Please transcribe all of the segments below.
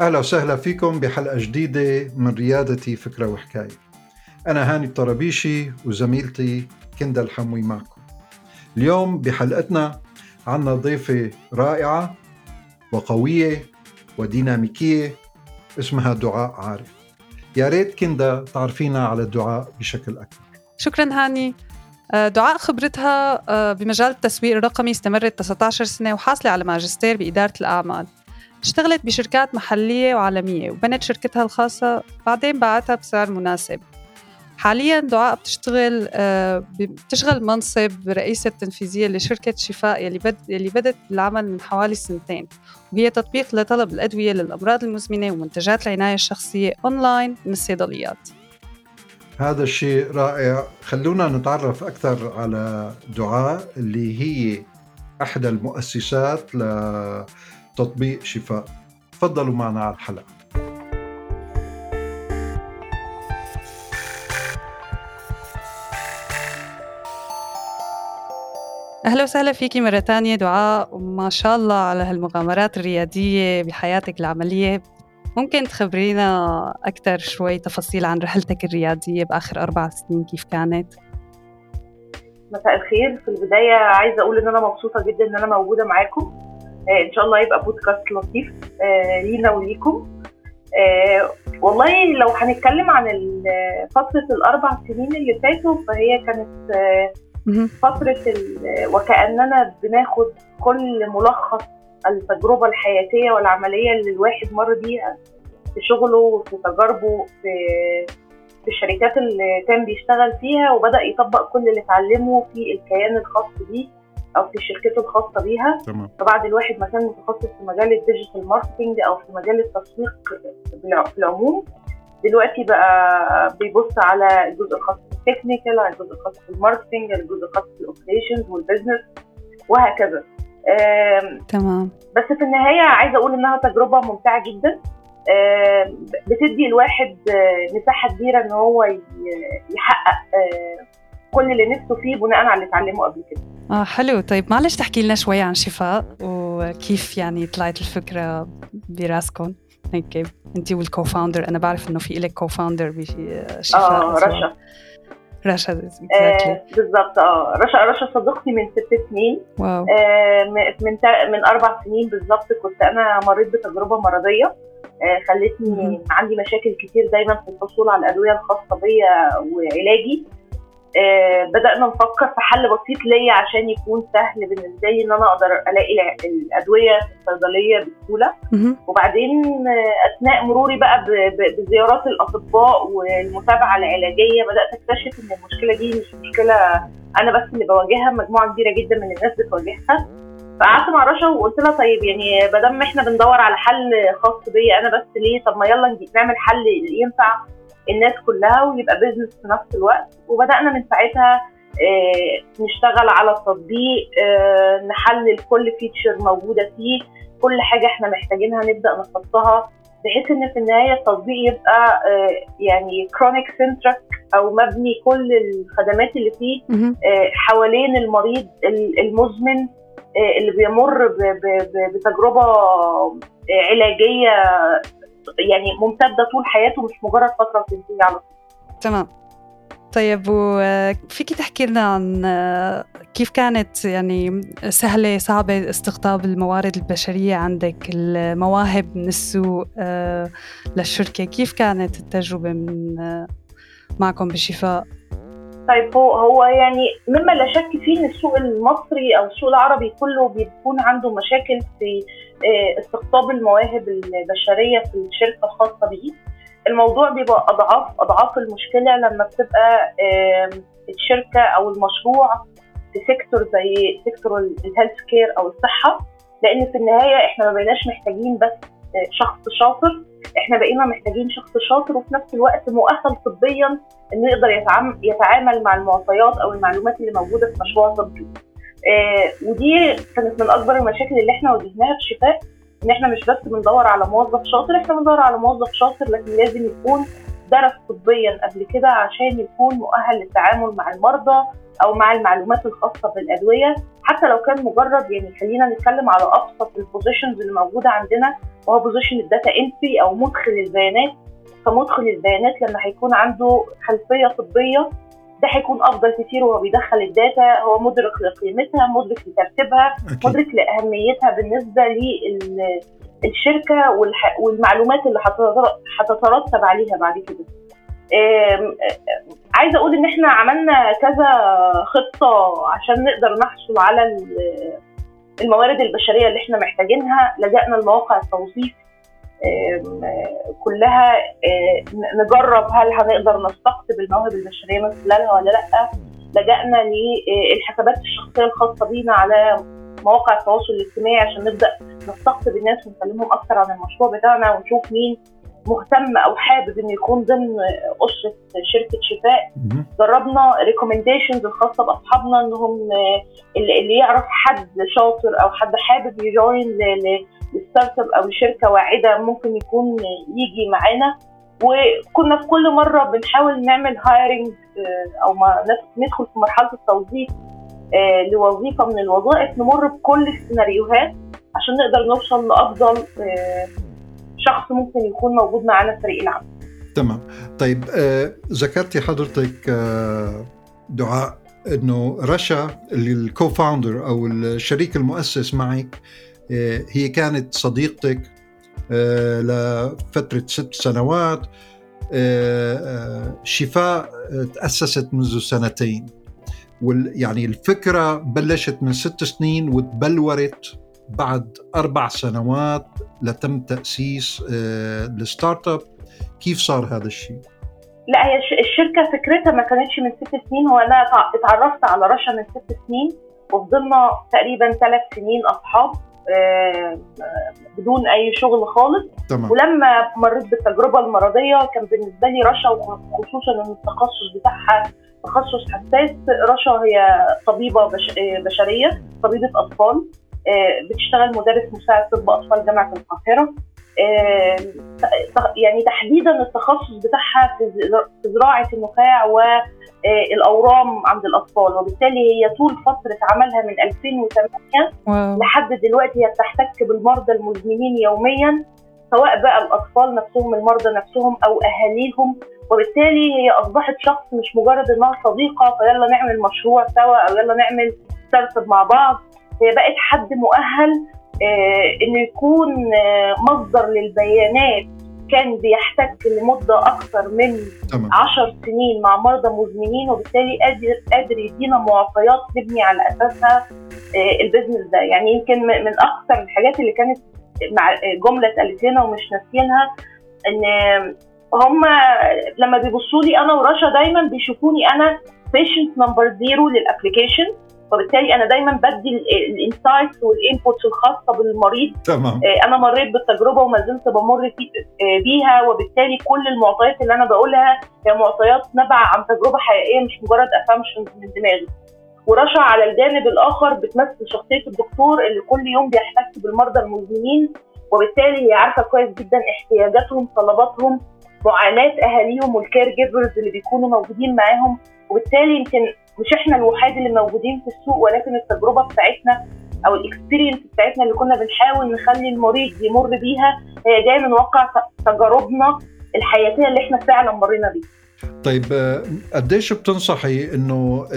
أهلا وسهلا فيكم بحلقة جديدة من ريادتي فكرة وحكاية. أنا هاني الطرابيشي وزميلتي كندا الحموي معكم. اليوم بحلقتنا عنا ضيفة رائعة وقوية وديناميكية اسمها دعاء عارف. يا ريت كندا تعرفينا على دعاء بشكل أكبر. شكرا هاني. آه، دعاء خبرتها آه، بمجال التسويق الرقمي استمرت 19 سنة وحاصلة على ماجستير بإدارة الأعمال. اشتغلت بشركات محلية وعالمية وبنت شركتها الخاصة بعدين باعتها بسعر مناسب. حاليا دعاء بتشتغل آه، بتشغل منصب رئيسة تنفيذية لشركة شفاء يلي بد يلي بدت العمل من حوالي سنتين وهي تطبيق لطلب الأدوية للأمراض المزمنة ومنتجات العناية الشخصية أونلاين من الصيدليات. هذا الشيء رائع. خلونا نتعرف أكثر على دعاء اللي هي أحدى المؤسسات لتطبيق شفاء. تفضلوا معنا على الحلقة. أهلا وسهلا فيكي مرة تانية. دعاء وما شاء الله على هالمغامرات الريادية بحياتك العملية. ممكن تخبرينا أكثر شوي تفاصيل عن رحلتك الريادية بآخر أربع سنين كيف كانت؟ مساء الخير. في البداية عايزة أقول إن أنا مبسوطة جدا إن أنا موجودة معاكم. آه إن شاء الله يبقى بودكاست لطيف آه لينا وليكم. آه والله لو هنتكلم عن فترة الأربع سنين اللي فاتوا فهي كانت فترة وكأننا بناخد كل ملخص التجربة الحياتية والعملية اللي الواحد مر بيها في شغله وفي تجاربه في في الشركات اللي كان بيشتغل فيها وبدأ يطبق كل اللي اتعلمه في الكيان الخاص بيه. أو في شركته الخاصة بيها. تمام. فبعد الواحد ما كان متخصص في مجال ال digital marketing أو في مجال التسويق في العموم دلوقتي بقى بيبص على الجزء الخاص بال technical على الجزء الخاص بال marketing الجزء الخاص بال operations وال business وهكذا. تمام. بس في النهاية عايزة أقول إنها تجربة ممتعة جدا. بتدي الواحد آه، مساحة كبيرة إن هو يحقق آه، كل اللي نفسه فيه بناء على اللي اتعلمه قبل كده. آه حلو. طيب معلش تحكي لنا شوي عن شفاء وكيف يعني طلعت الفكرة براسكم؟ هيك انت وال co-founder أنا بعرف إنه في لك co-founder بشفاء. آه رشا. رشا آه بالظبط آه. رشا رشا صديقتي من ست سنين. wow. آه من من أربع سنين بالظبط كنت أنا مريت بتجربة مرضية. آه خلتني عندي مشاكل كتير دايما في الحصول على الأدوية الخاصة بيا وعلاجي. بدأنا نفكر في حل بسيط ليا عشان يكون سهل بالنسبة لي إن أنا أقدر ألاقي الأدوية في الصيدلية بسهولة. وبعدين آه أثناء مروري بقى بزيارات الأطباء والمتابعة العلاجية بدأت أكتشف إن المشكلة دي مش مشكلة أنا بس اللي بواجهها مجموعة كبيرة جدا من الناس بتواجهها. فقعدت مع رشا وقلت لها طيب يعني ما دام إحنا بندور على حل خاص بيا أنا بس ليه طب ما يلا نعمل حل ينفع الناس كلها ويبقى business في نفس الوقت. وبدأنا من ساعتها آه، نشتغل على التطبيق آه، نحلل كل feature موجودة فيه كل حاجة إحنا محتاجينها نبدأ نحطها بحيث إن في النهاية التطبيق يبقى آه، يعني كرونيك سنترك أو مبني كل الخدمات اللي فيه حوالين المريض المزمن اللي بيمر بتجربة علاجية يعني ممتدة طول حياته مش مجرد فترة بتنتهي على طول. تمام. طيب وفيكي تحكي لنا عن كيف كانت يعني سهلة صعبة استقطاب الموارد البشرية عندك المواهب من السوق آه، للشركة؟ كيف كانت التجربة من معكم بشفاء؟ طيب هو هو يعني مما لا شك فيه إن السوق المصري أو السوق العربي كله بيكون عنده مشاكل في آه، استقطاب المواهب البشرية في الشركة الخاصة به الموضوع بيبقى أضعاف أضعاف المشكلة لما بتبقى الشركة أو المشروع في sector زي sector ال healthcare أو الصحة لأن في النهاية إحنا ما بقيناش محتاجين بس آه، شخص شاطر إحنا بقينا محتاجين شخص شاطر وفي نفس الوقت مؤهل طبيا إنه يقدر يتعامل مع المعطيات أو المعلومات اللي موجودة في مشروع طبي. آه ودي كانت من أكبر المشاكل اللي إحنا واجهناها في شفاء إن إحنا مش بس بندور على موظف شاطر إحنا بندور على موظف شاطر لكن لازم يكون درس طبيا قبل كده عشان يكون مؤهل للتعامل مع المرضى أو مع المعلومات الخاصة بالأدوية. حتى لو كان مجرد يعني خلينا نتكلم على أبسط ال positions اللي موجودة عندنا وهو position ال data entry أو مدخل البيانات. فمدخل البيانات لما هيكون عنده خلفية طبية ده هيكون أفضل كتير وهو بيدخل ال data هو مدرك لقيمتها مدرك لترتيبها مدرك لأهميتها بالنسبة للشركة والمعلومات اللي هتترتب عليها بعد كده. عايزة أقول إن إحنا عملنا كذا خطة عشان نقدر نحصل على الموارد البشرية اللي إحنا محتاجينها لجأنا لمواقع التوظيف كلها نجرب هل هنقدر نستقطب المواهب البشرية من خلالها ولا لأ. لجأنا للحسابات الشخصية الخاصة بينا على مواقع التواصل الاجتماعي عشان نبدأ نستقطب الناس ونكلمهم أكثر عن المشروع بتاعنا ونشوف مين مهتم أو حابب إنه يكون ضمن أسرة شركة شفاء جربنا recommendations الخاصة بأصحابنا إنهم اللي يعرف حد شاطر أو حد حابب ي join لل startup أو لشركه واعدة ممكن يكون يجي معانا. وكنا في كل مرة بنحاول نعمل hiring أو ما ندخل في مرحلة التوظيف لوظيفة من الوظائف نمر بكل السيناريوهات عشان نقدر نوصل لأفضل شخص ممكن يكون موجود معانا في فريق العمل. تمام. طيب آه ذكرتي حضرتك آه دعاء إنه رشا الكو فاوندر أو الشريك المؤسس معك آه هي كانت صديقتك لفترة ست سنوات شفاء تأسست منذ سنتين يعني الفكرة بلشت من ست سنين وتبلورت بعد أربع سنوات لتم تأسيس آه، ال startup كيف صار هذا الشيء؟ لا هي الشركة فكرتها ما كانتش من ست سنين هو أنا اتعرفت على رشا من ست سنين وفضلنا تقريبا ثلاث سنين أصحاب آه، بدون أي شغل خالص تمام. ولما مريت بالتجربة المرضية كان بالنسبة لي رشا وخصوصا إن التخصص بتاعها تخصص حساس رشا هي طبيبة بشرية طبيبة أطفال آه، بتشتغل مدرس مساعد طب أطفال جامعة القاهرة. آه، يعني تحديدا التخصص بتاعها في زراعة النخاع والاورام عند الأطفال. وبالتالي هي طول فترة عملها من 2008 واو. لحد دلوقتي هي بتحتك بالمرضى المزمنين يوميا سواء بقى الأطفال نفسهم المرضى نفسهم أو أهاليهم. وبالتالي هي أصبحت شخص مش مجرد إنها صديقة فيلا نعمل مشروع سوا أو يلا نعمل start مع بعض. بقت حد مؤهل آه، إنه يكون آه، مصدر للبيانات كان بيحتك لمدة أكثر من تمام. 10 سنين مع مرضى مزمنين وبالتالي قادر قادر يدينا معطيات نبني على أساسها آه، ال business ده يعني يمكن من أكثر الحاجات اللي كانت مع جملة اتقالت لنا ومش ناسيينها إن هم لما بيبصوا لي أنا ورشا دايما بيشوفوني أنا patient number zero لل application فبالتالي أنا دايما بدي ال insights وال inputs الخاصة بالمريض. تمام. آه، أنا مريت بالتجربة وما زلت بمر آه، بيها وبالتالي كل المعطيات اللي أنا بقولها هي معطيات نبع عن تجربة حقيقية مش مجرد assumptions من دماغي. ورشا على الجانب الآخر بتمثل شخصية الدكتور اللي كل يوم بيحتك بالمرضى المزمنين وبالتالي هي عارفة كويس جدا احتياجاتهم طلباتهم معاناة أهاليهم وال caregivers اللي بيكونوا موجودين معاهم. وبالتالي يمكن مش إحنا الوحيد اللي موجودين في السوق ولكن التجربة بتاعتنا أو ال experience بتاعتنا اللي كنا بنحاول نخلي المريض يمر بيها هي جاية من واقع تجاربنا الحياتية اللي إحنا فعلا مرينا بيها. طيب آه، قديش بتنصحي إنه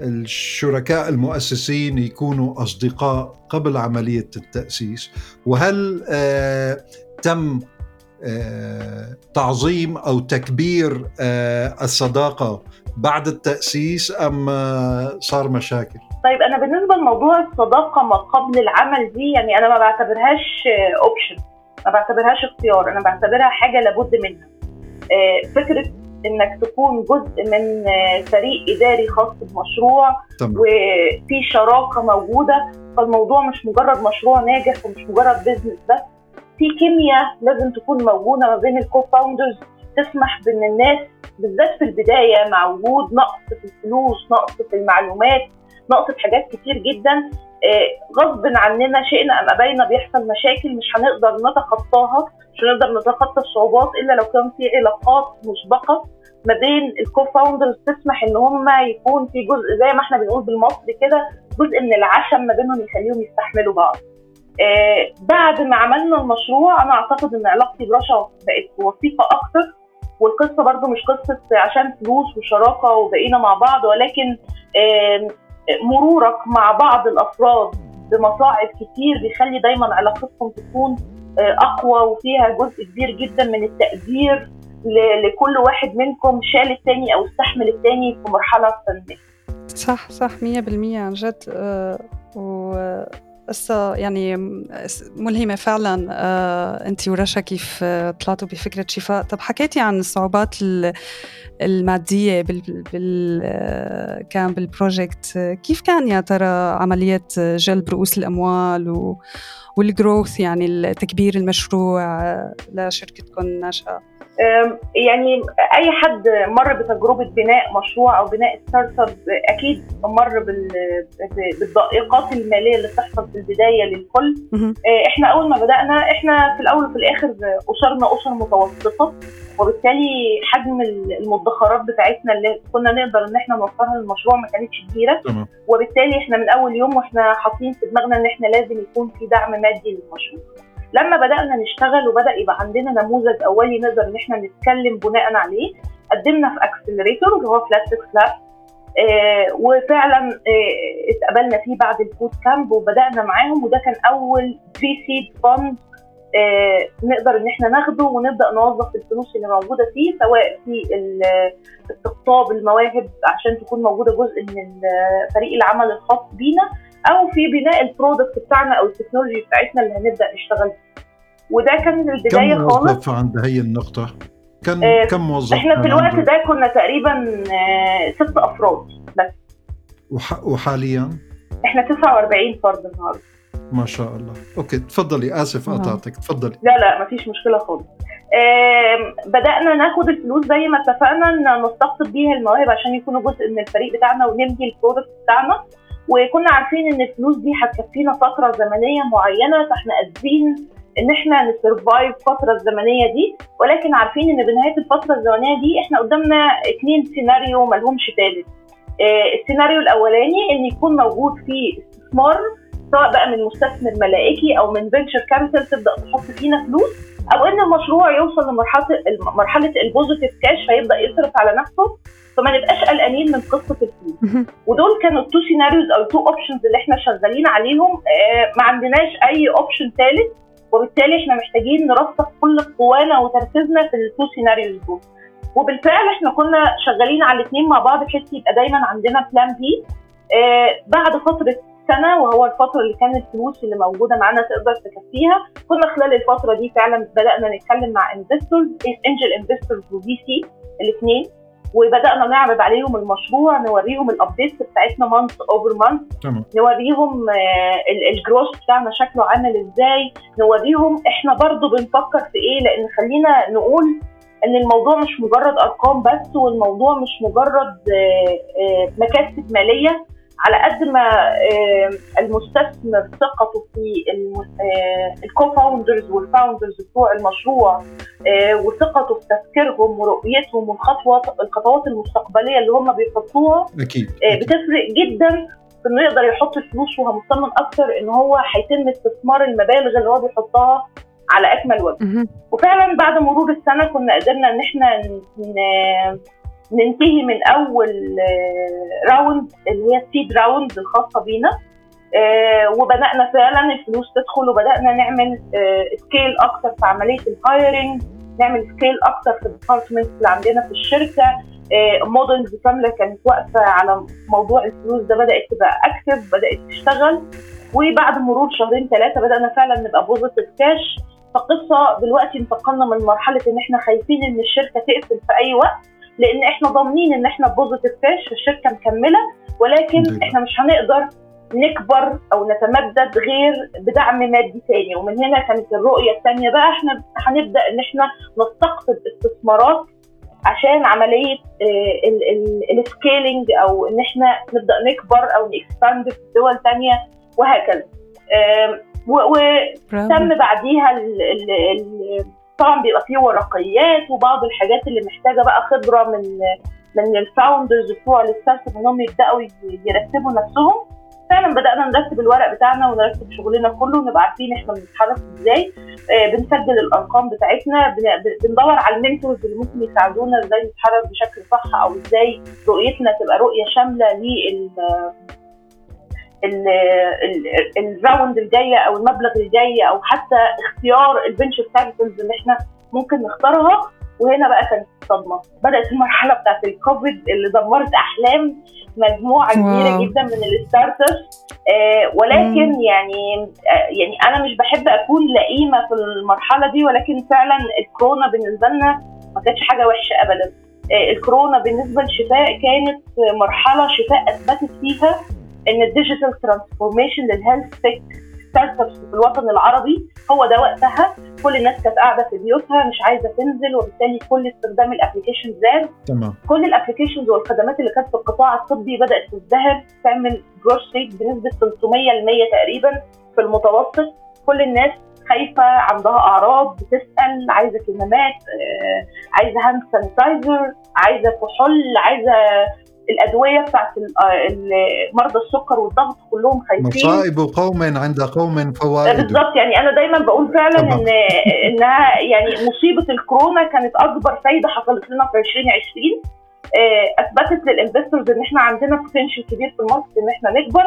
الشركاء المؤسسين يكونوا أصدقاء قبل عملية التأسيس وهل آه، تم آه، تعظيم أو تكبير الصداقة بعد التأسيس أم صار مشاكل؟ طيب أنا بالنسبة لموضوع الصداقة ما قبل العمل دي يعني أنا ما بعتبرهاش أوبشن ما بعتبرهاش اختيار أنا بعتبرها حاجة لابد منها آه، فكرة إنك تكون جزء من فريق إداري خاص بمشروع طبعا. وفي شراكة موجودة فالموضوع مش مجرد مشروع ناجح ومش مجرد بزنس بس في كيمياء لازم تكون موجودة ما بين ال co-founders تسمح بأن الناس بالذات في البداية مع وجود نقص في الفلوس نقص في المعلومات نقص في حاجات كتير جدا آه، غصب عننا شئنا أم أبينا بيحصل مشاكل مش هنقدر نتخطاها مش هنقدر نتخطى الصعوبات إلا لو كان في علاقات مسبقة ما بين ال co-founders تسمح إن هم يكون في جزء زي ما إحنا بنقول بالمصري كده جزء من العشم ما بينهم يخليهم يستحملوا بعض. بعد ما عملنا المشروع أنا أعتقد إن علاقتي برشا بقت وثيقة أكتر. والقصة برضو مش قصة عشان فلوس وشراكة وبقينا مع بعض ولكن مرورك مع بعض الأفراد بمصاعب كتير بيخلي دايما علاقتكم تكون أقوى وفيها جزء كبير جدا من التقدير لكل واحد منكم شال التاني أو استحمل التاني في مرحلة سنيه صح صح 100% عن جد أه و قصة يعني ملهمة فعلا. آه انت ورشا كيف طلعتوا بفكرة شفاء؟ طب حكيتي عن الصعوبات المادية بال, بال كان بالبروجكت. كيف كان يا ترى عملية جلب رؤوس الأموال و والجروث يعني تكبير المشروع لشركتكم الناشئة يعني أي حد مر بتجربة بناء مشروع أو بناء startup أكيد مر بالضائقات المالية اللي بتحصل في البداية للكل. إحنا أول ما بدأنا إحنا في الأول وفي الآخر أسرنا أسر متوسطة وبالتالي حجم المدخرات بتاعتنا اللي كنا نقدر إن إحنا نوفرها للمشروع ما كانتش كبيرة. وبالتالي إحنا من أول يوم وإحنا حاطين في دماغنا إن إحنا لازم يكون في دعم مادي للمشروع. لما بدأنا نشتغل وبدأ يبقى عندنا نموذج أولي نقدر إن إحنا نتكلم بناء عليه قدمنا في accelerator اللي هو lab آه وفعلا آه اتقبلنا فيه بعد ال bootcamp وبدأنا معاهم وده كان أول pre-seed fund آه نقدر إن إحنا ناخده ونبدأ نوظف الفلوس اللي موجودة فيه سواء في استقطاب المواهب عشان تكون موجودة جزء من فريق العمل الخاص بينا أو في بناء ال product بتاعنا أو ال technology بتاعتنا اللي هنبدأ نشتغل وده كان البداية كم خالص. كم عند هي النقطة؟ كم آه كم موظف إحنا في الوقت ده كنا تقريبا آه ست أفراد بس. وح... وحاليا؟ إحنا 49 فرد النهارده. ما شاء الله. okay تفضلي. آسف قطعتك. تفضلي. لا لا ما فيش مشكلة خالص. بدأنا ناخد الفلوس زي ما اتفقنا إن نستقطب بيها المواهب عشان يكونوا جزء من الفريق بتاعنا ونبني ال product بتاعنا. وكنا عارفين إن الفلوس دي هتكفينا فترة زمنية معينة فإحنا قادرين إن إحنا ن survive الفترة الزمنية دي. ولكن عارفين إن بنهاية الفترة الزمنية دي إحنا قدامنا اثنين سيناريو ملهمش ثالث آه السيناريو الأولاني إن يكون موجود فيه استثمار سواء بقى من مستثمر ملائكي أو من venture capital تبدأ تحط فينا فلوس أو إن المشروع يوصل لمرحله مرحله ال positive cash فيبدأ يصرف على نفسه. فما نبقاش قلقانين من قصة الفلوس ودول كانوا ال two scenarios أو ال two options اللي إحنا شغالين عليهم. آه ما عندناش أي option ثالث وبالتالي إحنا محتاجين نرسخ كل قوانا وتركيزنا في ال two scenarios دول. وبالفعل إحنا كنا شغالين على الاثنين مع بعض بحيث يبقى دايما عندنا plan B آه بعد فترة سنة وهو الفترة اللي كان الفلوس اللي موجودة معانا تقدر تكفيها كنا خلال الفترة دي فعلا بدأنا نتكلم مع investors angel investors و VC الاثنين وبدأنا نعرض عليهم المشروع نوريهم ال updates بتاعتنا month over month نوريهم ال growth بتاعنا شكله عامل إزاي. نوريهم إحنا برضو بنفكر في إيه لأن خلينا نقول إن الموضوع مش مجرد أرقام بس والموضوع مش مجرد مكاسب مالية. على قد ما المستثمر ثقته في ال co-founders وال founders بتوع المشروع وثقته في تفكيرهم ورؤيتهم والخطوات الخطوات المستقبلية اللي هم بيحطوها أكيد بتفرق جدا في إنه يقدر يحط الفلوس وهو مطمن أكتر إن هو هيتم استثمار المبالغ اللي هو بيحطها على أكمل وجه. وفعلا بعد مرور السنة كنا قدرنا إن إحنا ننتهي من أول round اللي هي ال seed round الخاصة بينا. وبدأنا فعلا الفلوس تدخل وبدأنا نعمل scale أكتر في عملية ال hiring نعمل scale أكتر في ال department اللي عندنا في الشركة. models كاملة كانت واقفة على موضوع الفلوس ده بدأت تبقى active بدأت تشتغل. وبعد مرور شهرين ثلاثة بدأنا فعلا نبقى positive cash فقصة دلوقتي انتقلنا من مرحلة إن إحنا خايفين إن الشركة تقفل في أي وقت لأن إحنا ضامنين ان إحنا positive cash الشركة مكملة ولكن إحنا مش هنقدر نكبر أو نتمدد غير بدعم مادي تاني. ومن هنا كانت الرؤية الثانية بقى إحنا هنبدأ إن إحنا نستقطب استثمارات عشان عملية ال scaling أو إن إحنا نبدأ نكبر أو ن expand في دول ثانية وهكذا. وتم بعديها ال ال ال طبعا بيبقى فيه ورقيات وبعض الحاجات اللي محتاجة بقى خبرة من من ال founders بتوع ال startup إنهم يبدأوا يرتبوا نفسهم. فعلا بدأنا نرتب الورق بتاعنا ونرتب شغلنا كله ونبقى عارفين إحنا بنتحرك إزاي. آه، بنسجل الأرقام بتاعتنا بندور على ال mentors اللي ممكن يساعدونا إزاي نتحرك بشكل صح أو إزاي رؤيتنا تبقى رؤية شاملة لل ال round الجاية أو المبلغ الجاي أو حتى اختيار ال venture capitals اللي إحنا ممكن نختارها. وهنا بقى كانت الصدمة. بدأت المرحلة بتاعت الكوفيد اللي دمرت أحلام مجموعة كبيرة جدا من ال startups آه ولكن مم. يعني آه يعني أنا مش بحب أكون لئيمة في المرحلة دي ولكن فعلا الكورونا بالنسبة لنا ما كانتش حاجة وحشة ابدا. آه الكورونا بالنسبة للشفاء كانت مرحلة شفاء أثبتت فيها. إن ال digital transformation لل health tech start-ups في الوطن العربي هو ده وقتها. كل الناس كانت قاعدة في بيوتها مش عايزة تنزل وبالتالي كل استخدام ال application زاد. تمام. كل ال applications والخدمات اللي كانت في القطاع الطبي بدأت تزدهر تعمل growth rate بنسبة 300% تقريبا في المتوسط. كل الناس خايفة عندها أعراض بتسأل عايزة كمامات آه، عايزة hand sanitizer عايزة كحول عايزة الأدوية بتاعت آه، مرضى السكر والضغط كلهم خايفين. مصائب قوم عند قوم فوائد. بالظبط يعني أنا دايما بقول فعلا طبعا. ان إنها يعني مصيبة الكورونا كانت أكبر فايدة حصلت لنا في 2020 آه، أثبتت لل investors إن إحنا عندنا potential كبير في ال market إن إحنا نكبر.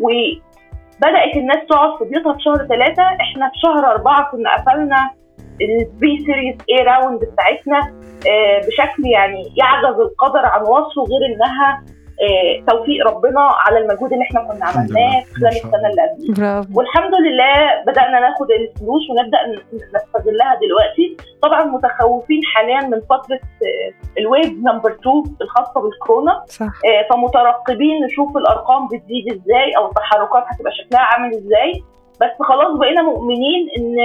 وبدأت الناس تقعد في بيوتها في شهر ثلاثة إحنا في شهر أربعة كنا قفلنا ال pre-series A round بتاعتنا آه، بشكل يعني يعجز القدر عن وصفه غير إنها آه، توفيق ربنا على المجهود اللي إحنا كنا عملناه خلال السنة اللي قبلها. والحمد لله بدأنا ناخد الفلوس ونبدأ نستغلها دلوقتي. طبعا متخوفين حاليا من فترة آه، ال wave number 2 الخاصة بالكورونا. صح. فمترقبين نشوف الأرقام بتزيد إزاي أو التحركات هتبقى شكلها عامل إزاي. بس خلاص بقينا مؤمنين إن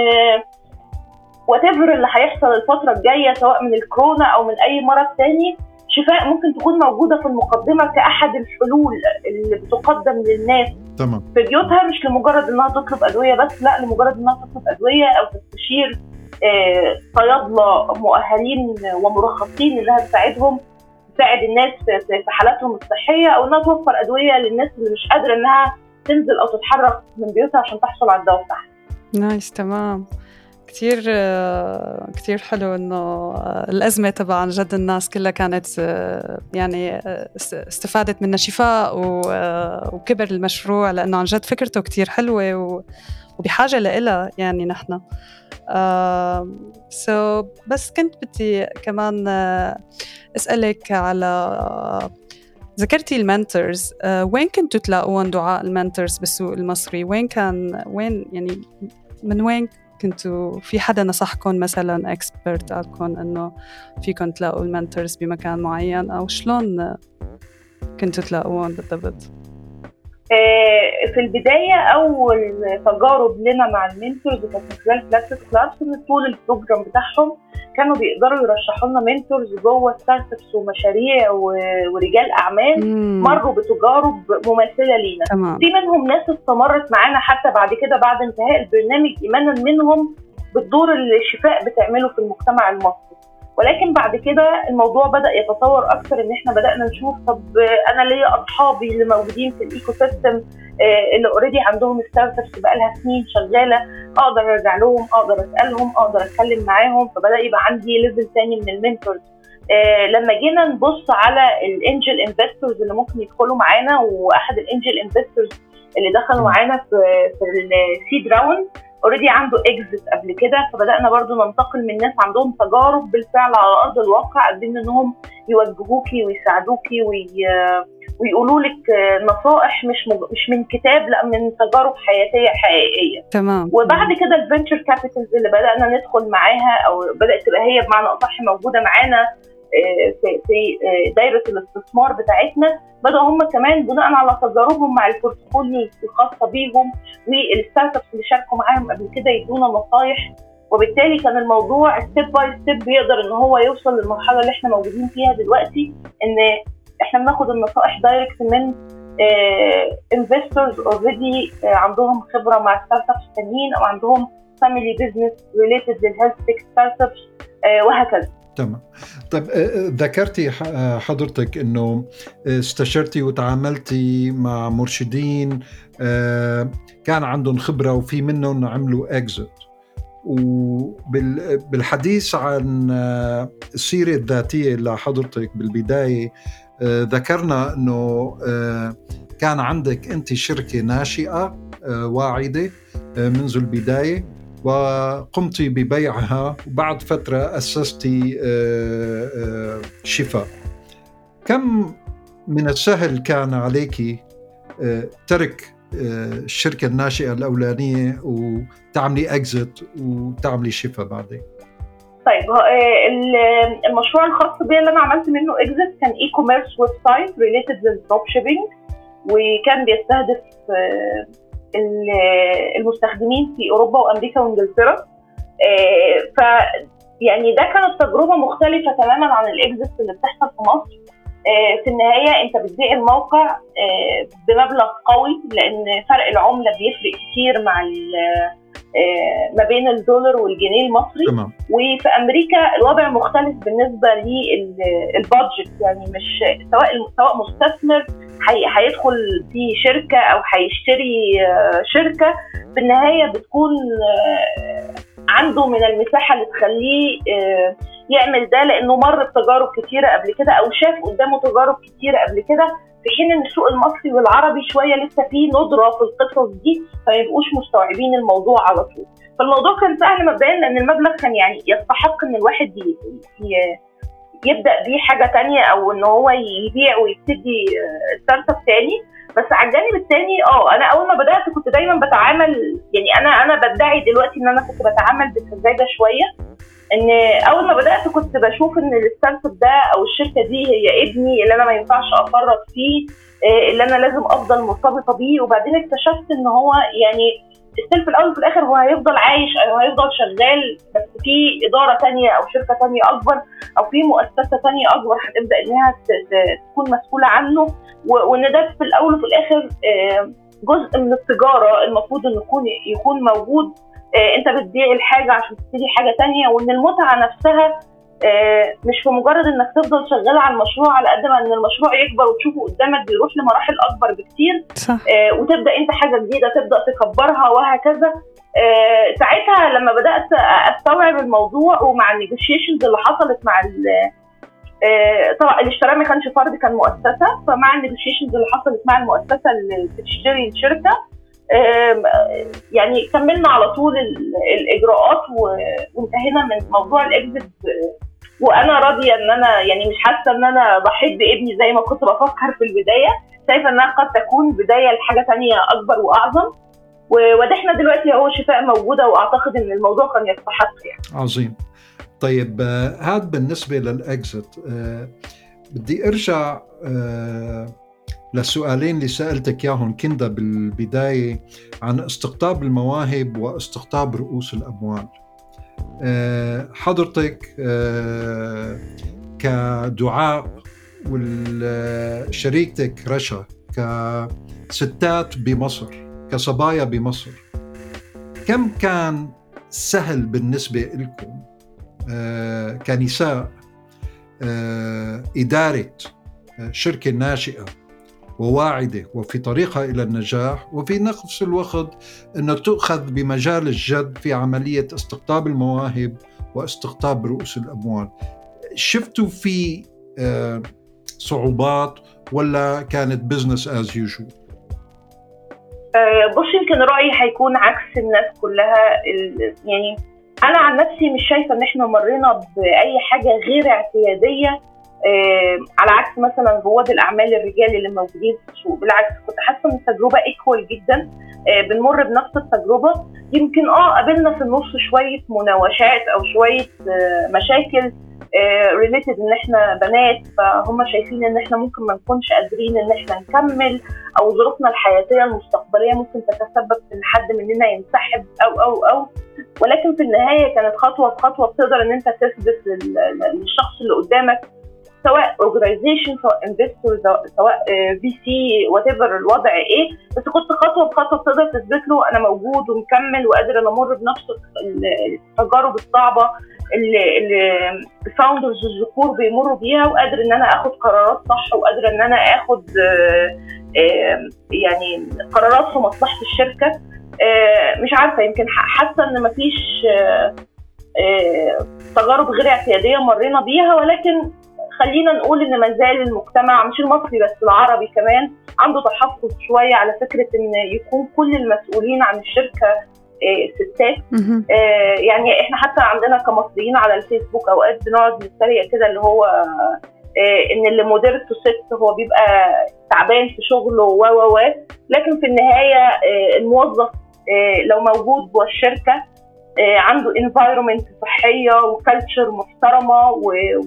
وات اللي هيحصل الفترة الجاية سواء من الكورونا أو من أي مرض تاني شفاء ممكن تكون موجودة في المقدمة كأحد الحلول اللي بتقدم للناس. تمام. في بيوتها مش لمجرد إنها تطلب أدوية بس لا لمجرد إنها تطلب أدوية أو تستشير آه، صيادلة مؤهلين ومرخصين إنها تساعدهم تساعد الناس في حالاتهم الصحية أو إنها توفر أدوية للناس اللي مش قادرة إنها تنزل أو تتحرك من بيوتها عشان تحصل على الدواء بتاعها. نايس تمام. كتير كتير حلو إنه الأزمة تبع عن جد الناس كلها كانت يعني استفادت منها شفاء وكبر المشروع لأنه عن جد فكرته كتير حلوة وبحاجة لإلها يعني نحن. so بس كنت بدي كمان أسألك على ذكرتي ال mentors وين كنتوا تلاقوهم دعاء ال mentors بالسوق المصري؟ وين كان وين يعني من وين كنتوا في حدا نصحكم مثلا expert قالكم إنه فيكم تلاقوا ال mentors بمكان معين أو شلون كنتوا تلاقوهم بالضبط؟ آه، في البداية أول تجارب لنا مع ال mentors كانت من خلال Flat6Labs إن طول ال program بتاعهم كانوا بيقدروا يرشحوا لنا mentors جوه start-ups ومشاريع ورجال أعمال مم. مروا بتجارب مماثلة لينا. في منهم ناس استمرت معانا حتى بعد كده بعد انتهاء البرنامج إيمانا منهم بالدور اللي شفاء بتعمله في المجتمع المصري ولكن بعد كده الموضوع بدأ يتطور أكثر إن إحنا بدأنا نشوف طب أنا ليا أصحابي اللي موجودين في ال ecosystem آه، اللي already عندهم start-ups بقى لها سنين شغالة أقدر أرجع لهم أقدر أسألهم أقدر أتكلم معاهم فبدأ يبقى عندي level ثاني من ال mentors آه لما جينا نبص على ال angel investors اللي ممكن يدخلوا معانا وأحد ال angel investors اللي دخلوا معانا في في ال seed round already عنده exit قبل كده فبدأنا برضو ننتقل من ناس عندهم تجارب بالفعل على أرض الواقع قادرين إنهم يوجهوكي ويساعدوكي وي... ويقولوا لك نصائح مش مج... مش من كتاب لأ من تجارب حياتية حقيقية. تمام. وبعد كده ال venture capitals اللي بدأنا ندخل معاها أو بدأت تبقى هي بمعنى أصح موجودة معانا في في دايرة الاستثمار بتاعتنا بدأوا هم كمان بناء على تجاربهم مع ال portfolio الخاصة بيهم وال start-ups اللي شاركوا معاهم قبل كده يدونا نصايح. وبالتالي كان الموضوع step by step بيقدر إن هو يوصل للمرحلة اللي إحنا موجودين فيها دلوقتي إن إحنا بناخد النصائح direct من investors uh, already uh, عندهم خبرة مع start-ups تانيين أو عندهم family business related لل health tech start-ups وهكذا. تمام. طيب ذكرتي حضرتك إنه استشرتي وتعاملتي مع مرشدين كان عندهم خبرة وفي منهم عملوا اكزit وبالحديث عن السيرة الذاتية لحضرتك بالبداية ذكرنا إنه كان عندك أنت شركة ناشئة واعدة منذ البداية. وقمت ببيعها. وبعد فترة أسستي آه، آه، شفاء. كم من السهل كان عليك آه، ترك الشركة الناشئة الأولانية وتعملي exit وتعملي شفاء بعدين؟ طيب المشروع الخاص بي اللي أنا عملت منه exit كان e-commerce website related لل drop shipping وكان بيستهدف المستخدمين في أوروبا وأمريكا وإنجلترا. آه، ف يعني ده كانت تجربة مختلفة تماما عن الإكزيت اللي بتحصل في مصر. آه، في النهاية أنت بتبيع الموقع آه، بمبلغ قوي لأن فرق العملة بيفرق كتير مع ما بين الدولار والجنيه المصري تمام. وفي أمريكا الوضع مختلف بالنسبة للبادجت يعني مش سواء سواء مستثمر هيدخل في شركة أو هيشتري آه، شركة في النهاية بتكون آه، عنده من المساحة اللي تخليه آه، يعمل ده لأنه مر بتجارب كتيرة قبل كده أو شاف قدامه تجارب كتيرة قبل كده في حين إن السوق المصري والعربي شوية لسه فيه ندرة في القصص دي فما يبقوش مستوعبين الموضوع على طول. فالموضوع كان سهل مبدئيا لأن المبلغ كان يعني يستحق إن الواحد يبدأ بيه حاجة تانية أو إن هو يبيع ويبتدي start-up تاني. بس على الجانب الثاني آه أنا أول ما بدأت كنت دايما بتعامل يعني أنا أنا بدعي دلوقتي إن أنا كنت بتعامل بسذاجه شوية. إن أول ما بدأت كنت بشوف إن ال start-up ده أو الشركة دي هي ابني اللي أنا ما ينفعش أفرط فيه آه، اللي أنا لازم أفضل مرتبطة بيه. وبعدين اكتشفت إن هو يعني في الأول وفي الآخر هو هيفضل عايش أو هيفضل شغال بس في إدارة تانية أو شركة تانية أكبر أو في مؤسسة تانية أكبر هتبدأ إنها تكون مسؤولة عنه. وإن ده في الأول وفي الآخر آه، جزء من التجارة المفروض إنه يكون يكون موجود. انت بتبيع الحاجة عشان تبتدي حاجة تانية وإن المتعة نفسها آه، مش في مجرد إنك تفضل شغال على المشروع على قد ما إن المشروع يكبر وتشوفه قدامك بيروح لمراحل أكبر بكتير. صح. آه، وتبدأ أنت حاجة جديدة تبدأ تكبرها وهكذا. ساعتها لما بدأت أستوعب الموضوع ومع ال negotiations اللي حصلت مع طبعا اللي اشتراه ما كانش فرد كان مؤسسة. فمع ال negotiations اللي حصلت مع المؤسسة اللي بتشتري الشركة يعني كملنا على طول الإجراءات وانتهينا من موضوع ال exit وأنا راضية إن أنا يعني مش حاسة إن أنا ضحيت بابني زي ما كنت بفكر في البداية. شايفة إنها قد تكون بداية لحاجة ثانية أكبر وأعظم. وواضحنا دلوقتي أهو شفاء موجودة وأعتقد إن الموضوع كان يستحق يعني. عظيم. طيب هذا بالنسبة للاكزت آه، بدي أرجع آه، للسؤالين اللي سألتك ياهم كندا بالبداية عن استقطاب المواهب واستقطاب رؤوس الأموال. آه، حضرتك آه، كدعاء وشريكتك رشا كستات بمصر كصبايا بمصر كم كان سهل بالنسبة لكم آه، كنساء إدارة شركة ناشئة وواعدة وفي طريقها إلى النجاح وفي نفس الوقت أن تؤخذ بمجال الجد في عملية استقطاب المواهب واستقطاب رؤوس الأموال. شفتوا في آه، صعوبات ولا كانت business as usual بص يمكن رأيي هيكون عكس الناس كلها. يعني أنا عن نفسي مش شايفة إن إحنا مرينا بأي حاجة غير اعتيادية. على عكس مثلا رواد الأعمال الرجال اللي موجودين في السوق. بالعكس كنت حاسة إن التجربة equal جدا. آه بنمر بنفس التجربة. يمكن آه قابلنا في النص شوية مناوشات أو شوية آه مشاكل related آه، إن إحنا بنات. فهم شايفين إن إحنا ممكن ما نكونش قادرين إن إحنا نكمل أو ظروفنا الحياتية المستقبلية ممكن تتسبب في إن حد مننا ينسحب أو أو أو. ولكن في النهاية كانت خطوة بخطوة بتقدر إن أنت تثبت للشخص اللي قدامك سواء organization سواء investor سواء VC whatever الوضع إيه بس كنت خطوة بخطوة بتقدر تثبت له أنا موجود ومكمل وقادر أنا أمر بنفس التجارب الصعبة اللي الفاوندرز الذكور بيمروا بيها وقادر إن أنا آخد قرارات صح وقادر إن أنا آخد يعني قرارات في مصلحة الشركة. مش عارفة يمكن حاسة إن مفيش تجارب غير اعتيادية مرينا بيها ولكن خلينا نقول إن ما زال المجتمع مش المصري بس العربي كمان عنده تحفظ شوية على فكرة إن يكون كل المسؤولين عن الشركة ستات آه يعني إحنا حتى عندنا كمصريين على الفيسبوك أوقات بنقعد نتريق كده اللي هو آه إن اللي مديرته ست هو بيبقى تعبان في شغله و و و لكن في النهاية آه الموظف لو موجود جوه الشركة عنده environment صحية و culture محترمة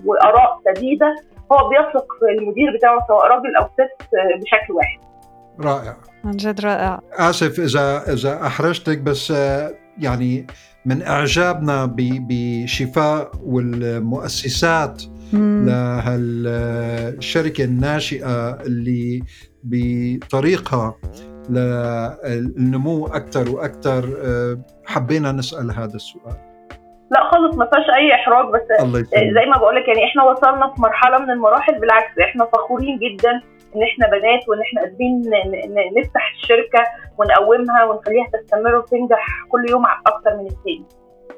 وآراء سديدة هو بيثق في المدير بتاعه سواء راجل أو ست بشكل واحد. رائع. عن جد رائع. آسف اذا إذا أحرجتك بس يعني من إعجابنا بشفاء والمؤسسات لهالشركة الناشئة اللي بطريقها للنمو أكثر وأكثر حبينا نسأل هذا السؤال. لا خالص ما فيهاش أي إحراج بس الله زي ما بقول لك يعني إحنا وصلنا في مرحلة من المراحل بالعكس إحنا فخورين جدا إن إحنا بنات وإن إحنا قادرين نفتح الشركة ونقومها ونخليها تستمر وتنجح كل يوم أكثر من الثاني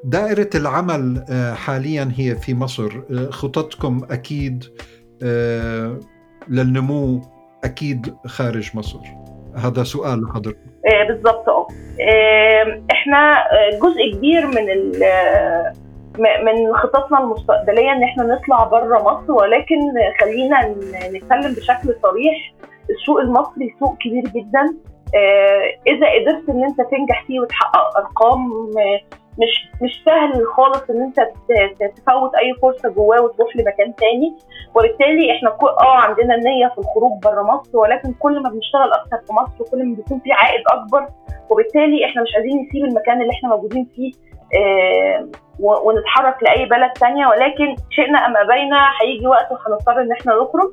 دائرة العمل حاليا هي في مصر. خططكم أكيد للنمو أكيد خارج مصر. هذا سؤال لحضرتك. آه بالظبط أه. إحنا جزء كبير من من خططنا المستقبلية إن إحنا نطلع بره مصر ولكن خلينا نتكلم بشكل صريح. السوق المصري سوق كبير جدا. إذا قدرت إن أنت تنجح فيه وتحقق أرقام مش مش سهل خالص إن أنت تفوت أي فرصة جواه وتروح لمكان تاني. وبالتالي إحنا آه عندنا النيه في الخروج بره مصر ولكن كل ما بنشتغل أكتر في مصر كل ما بيكون في عائد أكبر. وبالتالي إحنا مش عايزين نسيب المكان اللي إحنا موجودين فيه آه ونتحرك لأي بلد تانية. ولكن شئنا أم أبينا هيجي وقت وهنضطر إن إحنا نخرج.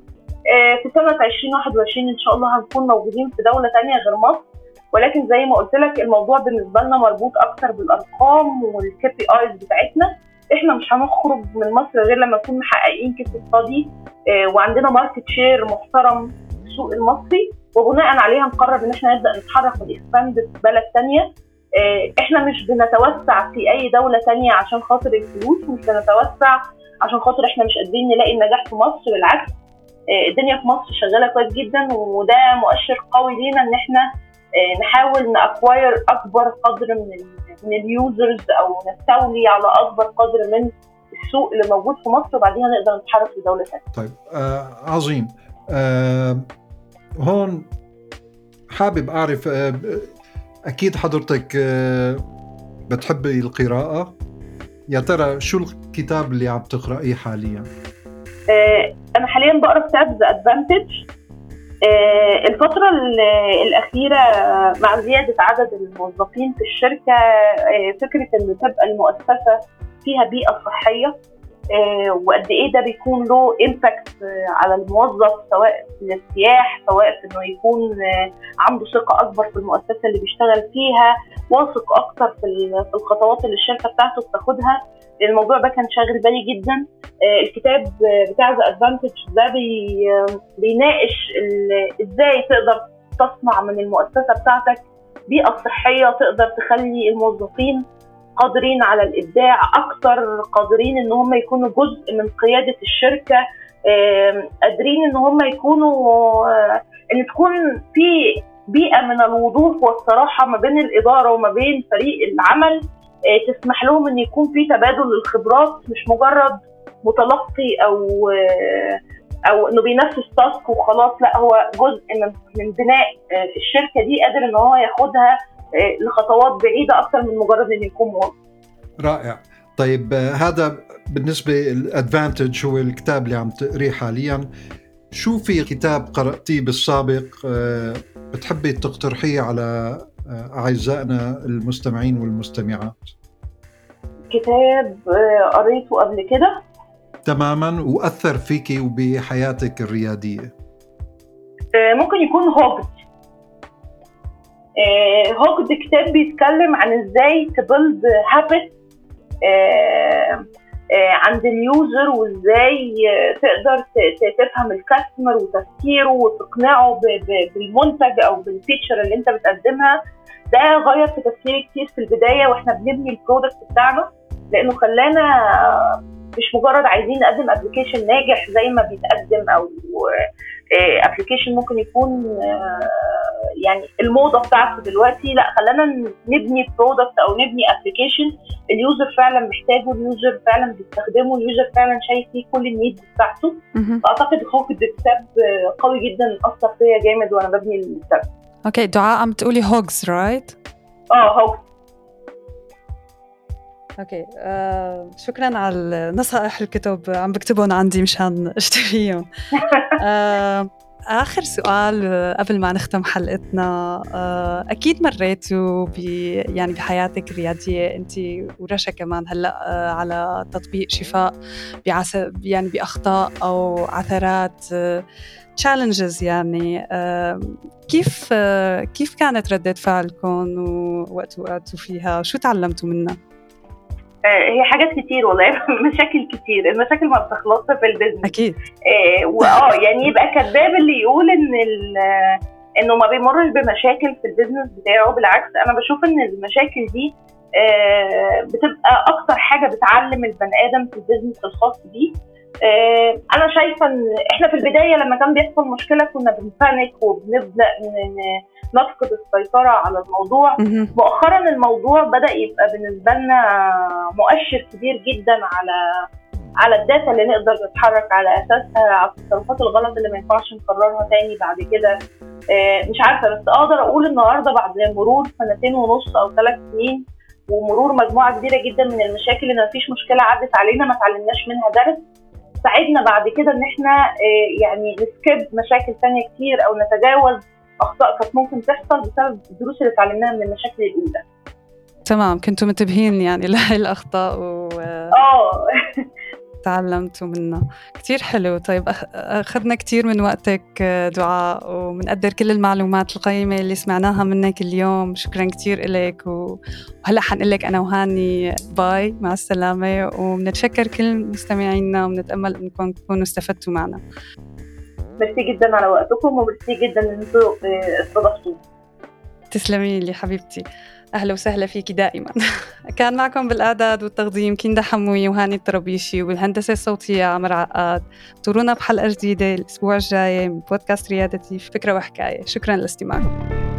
آه في سنة 2021 إن شاء الله هنكون موجودين في دولة تانية غير مصر. ولكن زي ما قلت لك الموضوع بالنسبة لنا مربوط أكتر بالأرقام وال KPIs بتاعتنا. إحنا مش هنخرج من مصر غير لما نكون محققين case study آه وعندنا market share محترم في السوق المصري. وبناء عليها نقرر إن إحنا نبدأ نتحرك ون expand في بلد ثانية آه إحنا مش بنتوسع في أي دولة ثانية عشان خاطر الفلوس مش بنتوسع عشان خاطر إحنا مش قادرين نلاقي النجاح في مصر بالعكس آه الدنيا في مصر شغالة كويس جدا وده مؤشر قوي لينا إن إحنا نحاول ن acquire أكبر قدر من من ال users أو نستولي على أكبر قدر من السوق اللي موجود في مصر وبعديها نقدر نتحرك في دولة ثانية. طيب آه عظيم. آه هون حابب أعرف آه أكيد حضرتك آه بتحبي القراءة يا ترى شو الكتاب اللي عم تقرأيه حاليا؟ آه أنا حاليا بقرأ كتاب ذا ادفانتج الفترة الأخيرة مع زيادة عدد الموظفين في الشركة فكرة إن تبقى المؤسسة فيها بيئة صحية وقد إيه ده بيكون له impact على الموظف سواء في الارتياح سواء في إنه يكون عنده ثقة أكبر في المؤسسة اللي بيشتغل فيها واثق أكتر في الخطوات اللي الشركة بتاعته بتاخدها. الموضوع ده كان شاغل بالي جدا. الكتاب بتاع The Advantage ده بي بيناقش إزاي تقدر تصنع من المؤسسة بتاعتك بيئة صحية تقدر تخلي الموظفين قادرين على الإبداع أكتر قادرين إن هم يكونوا جزء من قيادة الشركة. قادرين إن هم يكونوا إن تكون في بيئة من الوضوح والصراحة ما بين الإدارة وما بين فريق العمل. تسمح لهم إن يكون في تبادل للخبرات مش مجرد متلقي أو أو إنه بينفذ تاسك وخلاص لا هو جزء من من بناء الشركة دي قادر إن هو ياخدها لخطوات بعيدة أكتر من مجرد انه يكون موظف. رائع. طيب هذا بالنسبة الأدفانتج هو الكتاب اللي عم تقريه حاليا شو في كتاب قرأتيه بالسابق بتحبي تقترحيه على أعزائنا المستمعين والمستمعات. كتاب قريته قبل كده؟ تماما وأثر فيكي وبحياتك الريادية. آه، ممكن يكون Hooked Hooked كتاب بيتكلم عن إزاي ت build habit عند ال user وازاي تقدر تفهم ال customer وتفكيره وتقنعه بالمنتج أو بال feature اللي أنت بتقدمها. ده غير في تفكيري كتير في البداية وإحنا بنبني ال product بتاعنا لأنه خلانا مش مجرد عايزين نقدم application ناجح زي ما بيتقدم أو application ممكن يكون يعني الموضة بتاعته دلوقتي. لا خلانا نبني product أو نبني application ال user فعلا محتاجه ال user فعلا بيستخدمه ال user فعلا شايف فيه كل ال needs بتاعته. فأعتقد Hooked كتاب قوي جدا أثر فيا جامد وأنا ببني الكتاب okay دعاء عم تقولي Hooked right آه هوجز أوكي. آه، شكرا على النصائح الكتب. عم بكتبهم عندي مشان أشتريهم. آه، آخر سؤال قبل ما نختم حلقتنا آه، أكيد مريتوا ب يعني بحياتك الريادية أنت ورشا كمان هلأ آه، على تطبيق شفاء بعس يعني بأخطاء أو عثرات challenges يعني. كيف كيف كانت ردة فعلكم وقت وقعتوا فيها؟ شو تعلمتوا منها؟ آه، هي حاجات كتير والله مشاكل كتير المشاكل ما بتخلصش في ال business أكيد. آه واه يعني يبقى كذاب اللي يقول إن إنه ما بيمرش بمشاكل في ال business بتاعه بالعكس أنا بشوف إن المشاكل دي آه بتبقى أكتر حاجة بتعلم البني آدم في ال business الخاص بيه. آه أنا شايفة إن إحنا في البداية لما كان بيحصل مشكلة كنا بن panic وبنبدأ نفقد السيطرة على الموضوع. مؤخرا الموضوع بدأ يبقى بالنسبة لنا مؤشر كبير جدا على على الداتا اللي نقدر نتحرك على أساسها على التصرفات الغلط اللي ما ينفعش نكررها تاني بعد كده. آه، مش عارفة بس أقدر أقول النهارده بعد مرور سنتين ونص أو ثلاث سنين ومرور مجموعة كبيرة جدا من المشاكل إن مفيش مشكلة عدت علينا ما اتعلمناش منها درس. ساعدنا بعد كده إن إحنا آه، يعني نسكب مشاكل ثانية كتير أو نتجاوز أخطاء كانت ممكن تحصل بسبب الدروس اللي اتعلمناها من المشاكل الاولى تمام كنتوا منتبهين يعني لهي الأخطاء و آه. تعلمتوا منها كتير حلو. طيب أخذنا كتير من وقتك دعاء ومنقدر كل المعلومات القيمة اللي سمعناها منك اليوم. شكرا كتير إليك وهلأ حنقول لك أنا وهاني. باي مع السلامة وبنتشكر كل مستمعينا وبنتأمل أنكم تكونوا استفدتوا معنا. ميرسي جدا على وقتكم وميرسي جدا إن أنتوا استضفتوني تسلمي لي حبيبتي. أهلا وسهلا فيكي دائما. كان معكم بالأعداد والتقديم كندا حموي وهاني الطربيشي والهندسة الصوتية عمر عقاد. زورونا بحلقة جديدة الأسبوع الجاي من بودكاست ريادتي فكرة وحكاية. شكرا لاستماعكم.